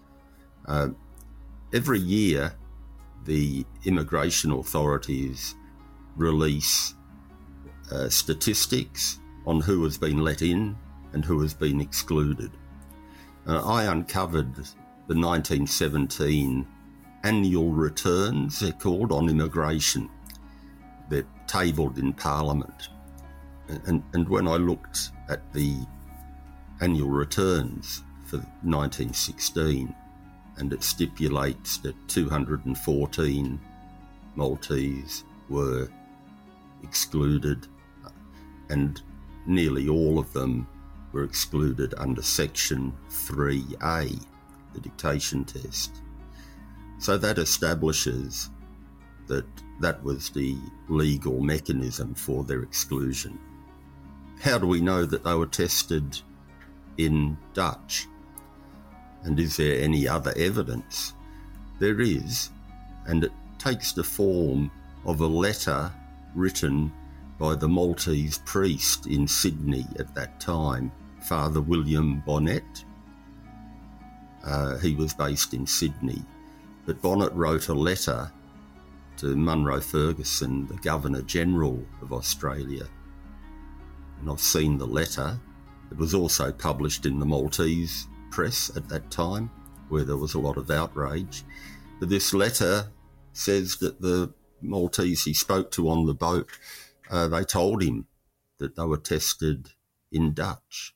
Speaker 15: Uh, every year, the immigration authorities release uh, statistics on who has been let in and who has been excluded. Uh, I uncovered the 1917 annual returns, they're called, on immigration. They're tabled in Parliament. And, and when I looked at the annual returns for 1916, and it stipulates that 214 Maltese were excluded and nearly all of them were excluded under Section 3A, the dictation test. So that establishes that that was the legal mechanism for their exclusion. How do we know that they were tested in Dutch? And is there any other evidence? There is, and it takes the form of a letter written by the Maltese priest in Sydney at that time, Father William Bonnet. Uh, he was based in Sydney, but Bonnet wrote a letter to Munro Ferguson, the Governor General of Australia. And I've seen the letter. It was also published in the Maltese press at that time, where there was a lot of outrage. But this letter says that the Maltese he spoke to on the boat uh, they told him that they were tested in Dutch.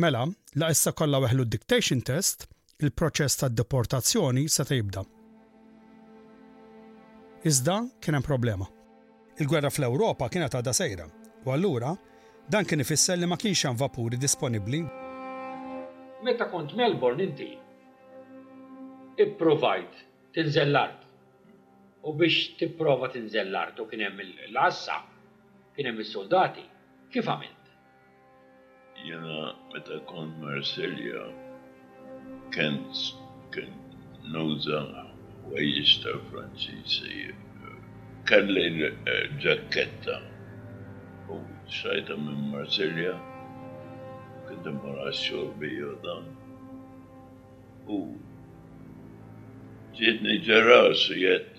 Speaker 3: Mela, la issa kollha weħlu d-dictation test, il-proċess tad-deportazzjoni seta' jibda. Iżda kien hemm problema. Il-gwerra fl-Ewropa kienet għadha sejra, u allura dan kien ifisser li ma kienx hemm vapuri disponibbli.
Speaker 13: Meta kont Melbourne inti ippruvajt tinżel l-art u biex tipprova tinżel l-art u kien hemm l-għassa, Kien hemm is-suldati, Kif għamilt?
Speaker 14: Jiena meta kont Marsilja kont nuża ħwejjeġ tal-Franċiżi. Kelli ġakketta u xtrajtha minn Marsilja, kont immur għax-xogħol bija u dan. U ġietni ġara-s u jgħidt.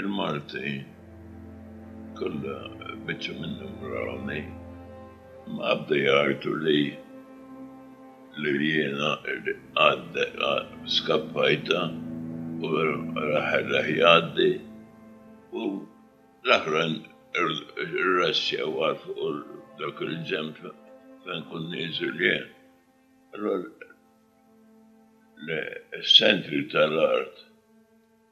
Speaker 14: Il-Malti, kollha biċċa minnhom Romani, mqabbda jgħajtu li jiena skappajtha u ra ħellaħ jgħaddi u l-oħrajn irressjaw għal fuq dak il-ġenb fejn kont nieżel jien. Allura l-ċentri tal-art.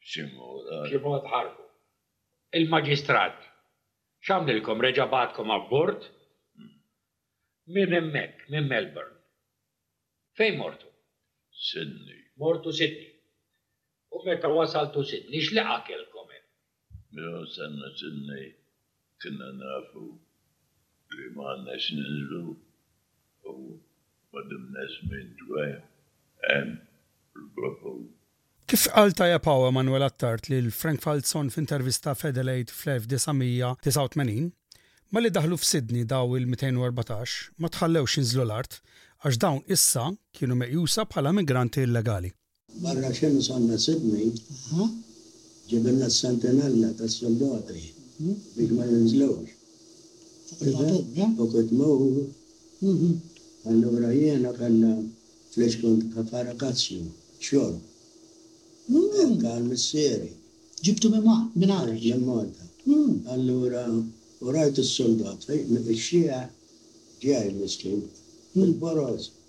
Speaker 13: B'xi mod ħarbu. Il-Maġistrat x'għamlilkom reġa' bagħatkom abbord? Minn hemmhekk, minn Melbourne, fejn mortu?
Speaker 14: Sydney.
Speaker 13: Mortu Sydney. U meta wasaltu Sydney, x'leqgħa kellkom hemm?
Speaker 14: Mela, stenna Sydney. Kinna nafu li m'għandna x'ninżlu u ma dumnax minn dweh hemm Liverpool.
Speaker 3: Kif qal tajjeb hawn Emanuel Attard lil Frank Falzon f'intervista f'Adelaide fl-1989, Malli daħlu f'Sydney daw il-214, ma tħallewx jinżlu l-art għax dawn issa kienu meqjusa bħala migranti illegali.
Speaker 20: Barra x'hemm Sonna Sidney, ġibilna s-sentinella tas-suldati biex ma ninżlux. U kif tmur, allura jiena kellha fl-Iskont ta' Farakazzju, xorb. Hekk qal missieri.
Speaker 21: Ġibtu minn Malta?
Speaker 20: Minn Malta. Allura, u rajt is-suldati, ix-xieħ
Speaker 21: ġej, miskin, bil-boroż,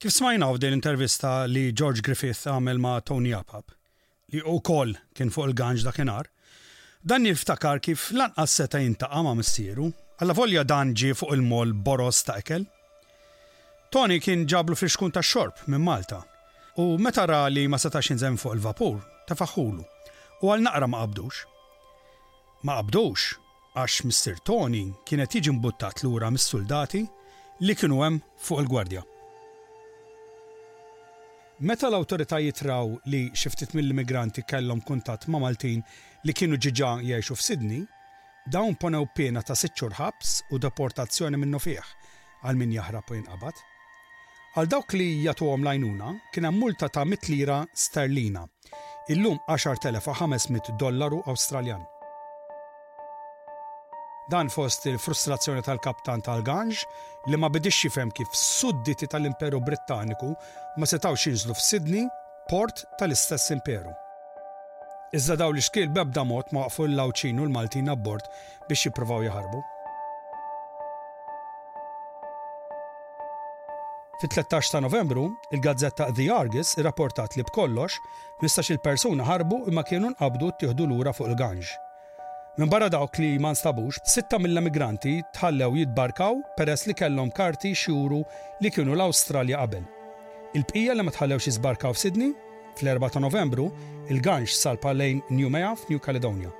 Speaker 20: Kif
Speaker 3: smajna f'din l-intervista li George Griffith għamel ma' Tony Apap, li hu wkoll kien fuq il-ganġ dakinhar, dan jiftakar kif lanqas seta' jintaqa' ma' missieru, allavolja dan ġie fuq il-moll boroż ta' ikel. Tony kien ġablu frixkun tax-xorb minn Malta u meta ra li ma setax jinżemm fuq il-vapur, tefaħħulu u għal naqra ma qabdux. Ma qabdux! għax Mister Tony kien qed jiġi mbuttat lura mis-suldati li kienu hemm fuq il-gwardja. Meta l-awtoritajiet raw li xi ftit mill-immigranti kellhom kuntatt ma' Maltin li kienu ġiġa jgħixu f'Sydney, dawn ponew piena ta' sitt xhur ħabs u deportazzjoni minnufih għal min jaħrab u jinqabad. Għal dawk li jagħtuhom l-għajnuna kien hemm multa ta' mitt lira sterlina. illum 10,500 dollaru Awstraljan. Dan fost il-frustrazzjoni tal-kaptan tal-Ganj li ma bidiex jifhem kif sudditi tal-Imperu Brittaniku ma setgħux jinżlu f'Sydney, port tal-istess Imperu. Iżda dawn l-ixkiel b'ebda mod ma waqqfu lill-Għawdxin u l-Maltin abbord biex jippruvaw jaħarbu. Fit-tlettax ta' Novembru, il-gazzetta The Argus irrapportat li b'kollox, mistax-il persuna ħarbu imma kienu nqabdu u ttieħdu lura fuq il-Ganj. Minbarra dawk li ma nstabux, sitta mill-emigranti tħallew jitbarkaw peress li kellhom karti x'juru li kienu l-Awstralja qabel. Il-bqija li ma tħallewx jiżbarkaw f'Sydney? Fl-erbgħa ta' Novembru, il-Ganj salpa lejn Nouméa f'New Caledonia.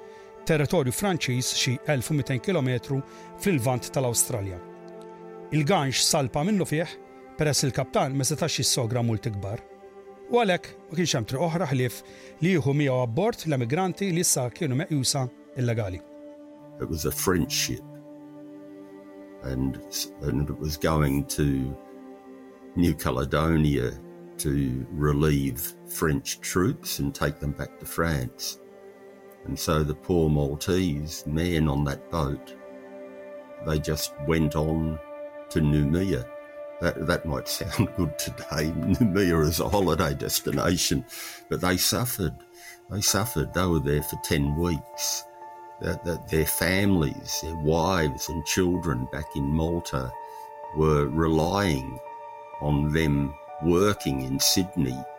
Speaker 3: territorju Franċiż xi 1,200 kilometru fl-Lvant tal-Awstralja. Il-ganx salpa minnufih peress li l-kaptan ma setax jissogra multi kbar. U għalhekk ma kienx hemm triq oħra ħlief li jieħu miegħu abbord l-emigranti li issa kienu meqjusa illegali.
Speaker 15: It was a French ship and, and it was going to New Caledonia to relieve French troops and take them back to France. And so the poor Maltese men on that boat, they just went on to Numia. That, that might sound good today, Numia as a holiday destination, but they suffered. They suffered. They were there for 10 weeks. That, that their families, their wives and children back in Malta were relying on them working in Sydney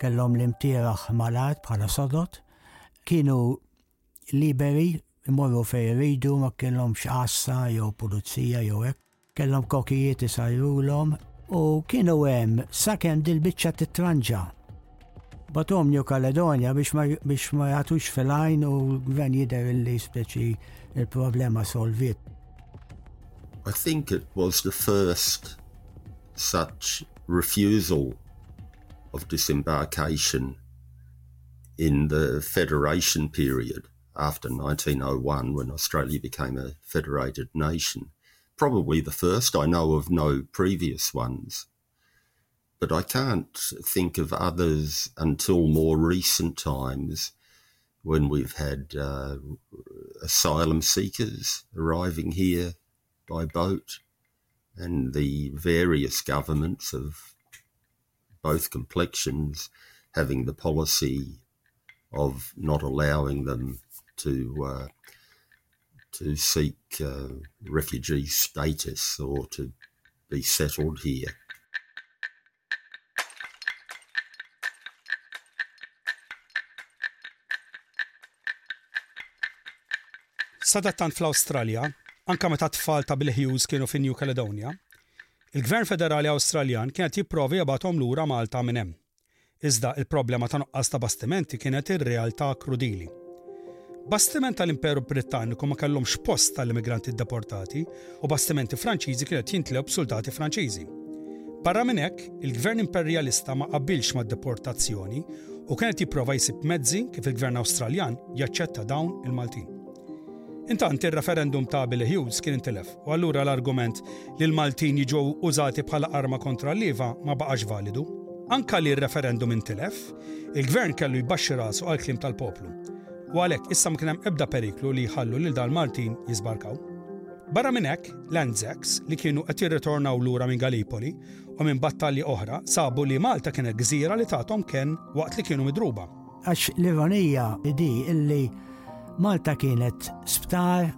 Speaker 19: kellhom l-imtieraħ mal-art bħala sodod, kienu liberi imorru fej iridu ma kellhom x'qassa jew pulizija jew hekk, kellhom kokijiet isajrulhom u kienu hemm sakemm dil-biċċa titranġa. Batom New Caledonia biex ma, biex ma jagħtux fil-għajn u l-gvern jidher li speċi il-problema solvit.
Speaker 15: I think it was the first such refusal of disembarkation in the Federation period after 1901 when Australia became a federated nation probably the first. I know of no previous ones. But I can't think of others until more recent times when we've had uh, asylum seekers arriving here by boat and the various governments of both complexions having the policy of not allowing them to uh, to seek uh, refugee status or to be settled here.
Speaker 3: Sadattant fl-Awstralja, anke meta t-tfal ta' Bill Hughes kienu fi New Caledonia, il-Gvern Federali Awstraljan kien qed jipprova jibgħathom lura Malta minn hemm. Iżda, il-problema ta' nuqqas ta' bastimenti kienet ir-realtà krudili. Bastiment tal-Imperu Brittaniku ma kellhomx post għall-immigranti ddeportati u bastimenti Franċiżi kienu qed jintlew b'suldati Franċiżi. Barra minn hekk, il-Gvern Imperjalista ma qabilx mad-deportazzjoni u kien qed jipprova jsib mezzi kif il-Gvern Awstraljan jaċċetta dawn il-Maltin. Intant, ir-referendum ta' Billy Hughes kien intilef u allura l-argument li l-Maltin jiġu użati bħala arma kontra l-lieva ma baqax validu. Anke li r-referendum intilef, Il-Gvern kellu jbaxxi rasu għall-kliem tal-poplu. U għalhekk issa ma kien hemm ebda periklu li jħallu lil dal-Maltin jiżbarkaw. Barra minn hekk, l-Anzacs, li kienu qed jirritornaw lura minn Gallipoli u minn battalji oħra, sabu li Malta kienet gżira li tagħthom kenn waqt li kienu midruba.
Speaker 19: Għax l-ironija hi di illi Malta kienet sptar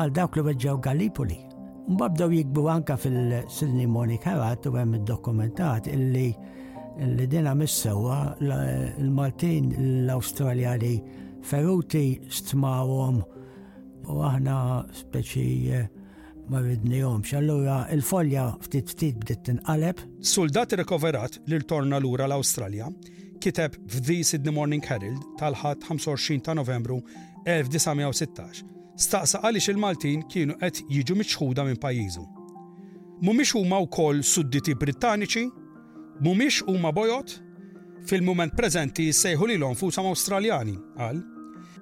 Speaker 19: Għal dawk li weġġaw Gallipoli, mbabdaw jikbu anka fil-Sidni Monika Rat u hemm dokumentat illi li dina missewa l-Maltin l-Awstraljani feruti stmawhom u aħna speċi eh, ma ridnihom. Allura il-folja ftit ftit bdiet tinqaleb.
Speaker 3: Soldat irrekoverat li rtorna lura l-Awstralja kiteb f'The Sydney Morning Herald tal-Ħadd 25 ta' Novembru 1916, staqsa għaliex il-Maltin kienu qed jiġu miċħuda minn pajjiżu. Mhumiex huma wkoll sudditi Brittaniċi? Mhumiex huma bojod? Fil-mument preżenti jissejħu lilhom nfushom Awstraljani, qal.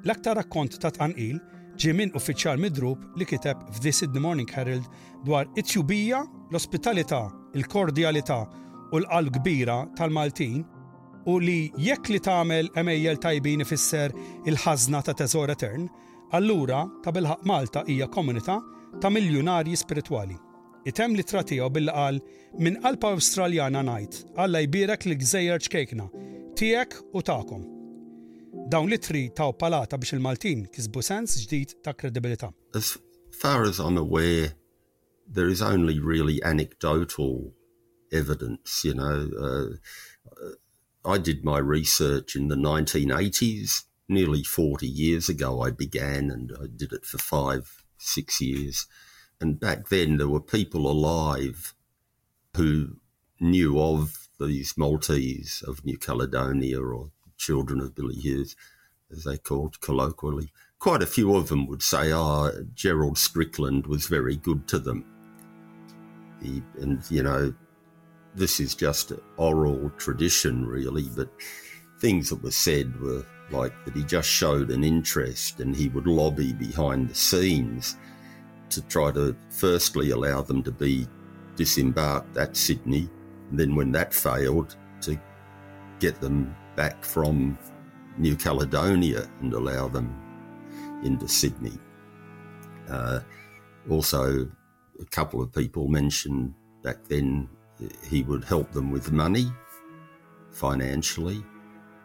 Speaker 3: L-aktar rakkont ta' tqanqil ġie minn uffiċjal midrub li kiteb f'The Sydney Morning Herald dwar it-tjubija, l-ospitalità, il-kordjalità u l-qalb kbira tal-Maltin u li jekk li tagħmel għemejjel tajbin ifisser il-ħażna ta' teżor etern, allura tabilħaqq Malta hija komunità ta' miljunarji spiritwali. Itemm l-ittra tiegħu billi qal, Minn qalb Awstraljana ngħid, Alla jbierek lill-gżejjer ċkejkna, tiegħek u tagħkom. Dawn l-ittri taw palata biex il-Maltin kisbu sens ġdid ta' kredibilità.
Speaker 15: As far as I'm aware, there is only really anecdotal evidence, you know. Uh, I did my research in the 1980s, nearly 40 years ago I began, and I did it for five, six years. And back then there were people alive who knew of these Maltese of New Caledonia or children of Billy Hughes, as they called colloquially, quite a few of them would say, "Ah, oh, Gerald Strickland was very good to them." He, and you know, this is just oral tradition, really, but things that were said were like that he just showed an interest and he would lobby behind the scenes to try to firstly allow them to be disembarked at Sydney, and then when that failed, to get them back from New Caledonia and allow them into Sydney. Uh, also, a couple of people mentioned back then he would help them with money financially,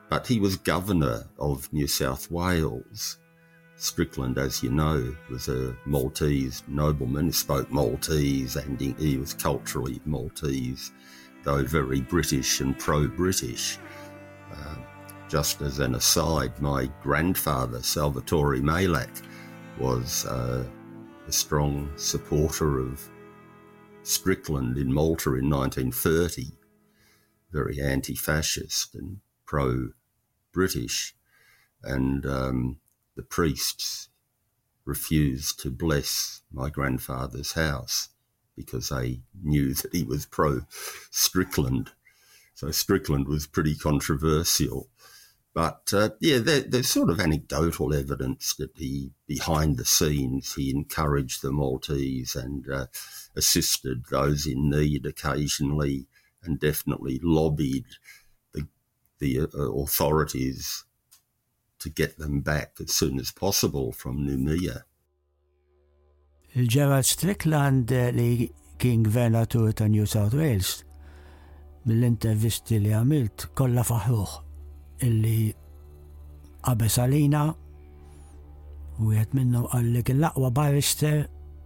Speaker 15: but he was governor of New South Wales. Strickland, as you know, was a Maltese nobleman who spoke Maltese and he was culturally Maltese, though very British and pro British. Um, just as an aside, my grandfather, Salvatore Malek was uh, a strong supporter of Strickland in Malta in 1930, very anti fascist and pro British. And um, the priests refused to bless my grandfather's house because they knew that he was pro Strickland. So Strickland was pretty controversial. But uh, yeah, there, there's sort of anecdotal evidence that he, behind the scenes, he encouraged the Maltese and uh, assisted those in need occasionally, and definitely lobbied the the uh, authorities to get them back as soon as possible from Nouméa.
Speaker 19: Il-Gerald Strickland eh, li kien gvernatur ta' New South Wales mill-intervisti li għamilt kollha faħruħ illi qabeż għalina u għet minnhom qal li kien l-aqwa barrister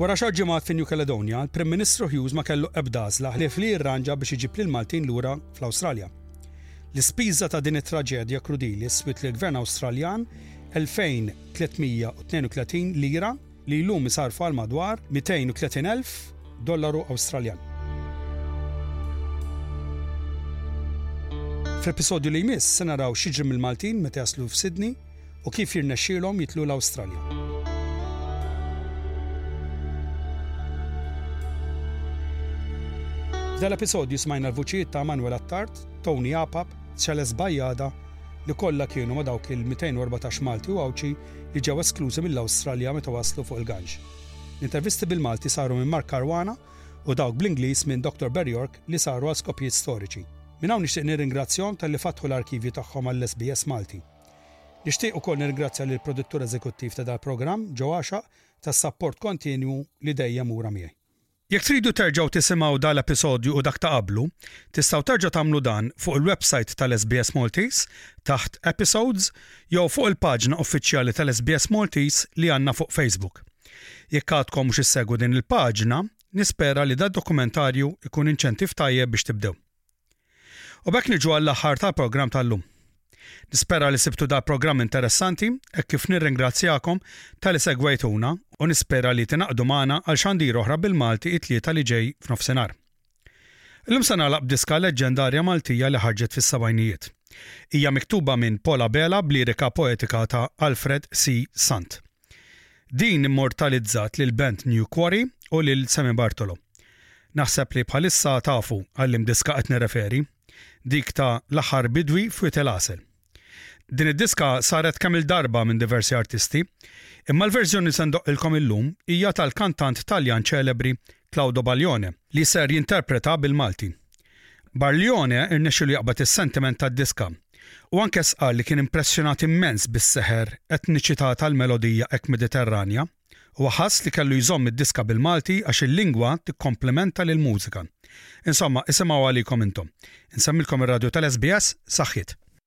Speaker 3: Wara xahar ġimgħat fi New Caledonia, il-Prim Ministru Hughes ma kellu ebda għażla ħlief li jirranġa biex iġib lill-Maltin lura fl-Awstralja. L-ispiża ta' din it-traġedja krudili sswiet lill-Gvern Awstraljan 2,332 lira li llum isarrfu għal madwar 230,000 dollaru Awstraljan. Fl-episodju li jmiss se naraw x'jiġri mill-Maltin meta jaslu f'Sydney, u kif jirnexxielhom jidħlu l-Awstralja. F'dal-episodju smajna l-vuċijiet ta' Manuel Attard, Tony Apap, Ċeles Bajjada, li kollha kienu ma' dawk il-214 Malti u Għawdxi li ġew esklużi mill-Awstralja meta waslu fuq il-ganx. L-intervisti bil-Malti saru minn Mark Caruana u dawk bl-Ingliż minn Dr. Barry York li saru għal skopijiet storiċi. Minn hawn nixtieq nirringrazzjahom talli fatħu l-arkivji tagħhom għall-SBS Malti. Nixtieq ukoll nirringrazzja lill-Produttur Eżekuttiv ta' dal-programm, Joe Għaxaq, tas-sapport kontinwu li dejjem ura miegħi. Jekk tridu terġgħu tisimgħu dal-episodju u dak ta' qablu, tistgħu terġgħu tagħmlu dan fuq il-websajt tal-SBS Maltese taħt Episodes jew fuq il-paġna uffiċjali tal-SBS Maltese li għandna fuq Facebook. Jekk għadkom mhux issegwu din il-paġna, nispera li dad-dokumentarju jkun inċentiv tajjeb biex tibdew. U b'hekk niġu għall-aħħar tal-programm tal-lum. Nispera li sibtu dal-programm interessanti hekk kif nirringrazzjakom talli segwejtuna u nispera li tingħaqdu magħna għal xandir oħra bil-Malti it-Tlieta li ġej f'nofsinhar. Illum se nagħlaq b'diska leġġendarja Maltija li ħarġet fis-sebgħinijiet. Hija miktuba minn Paul Abela b'lirika poetika ta' Alfred C. Sant. Din immortalizzat lil band New Quarry u lil Sammy Bartolo. Naħseb li bħalissa tafu għal liem diska qed nirreferi, dik ta' L-Aħħar Bidwi f'Wied il-Għasel. Din id-diska saret kemm-il darba minn diversi artisti, imma l-verżjoni li se ndoqqilkom illum hija tal-kantant Taljan ċelebri Claudo Baglione li ser jinterpreta bil-Malti. Barlione rnexxielu jaqbad is-sentiment tad-diska, u anke stqarr li kien impressjonat immens bis-seħer etniċità tal-melodija hekk Mediterranja. Huwa ħass li kellu jżomm id-diska bil-Malti għax il-lingwa tikkomplementa lill-mużika. Insomma, isimgħu għalikom intom. Insemmilkom ir-radju tal-SBS, saħħiet!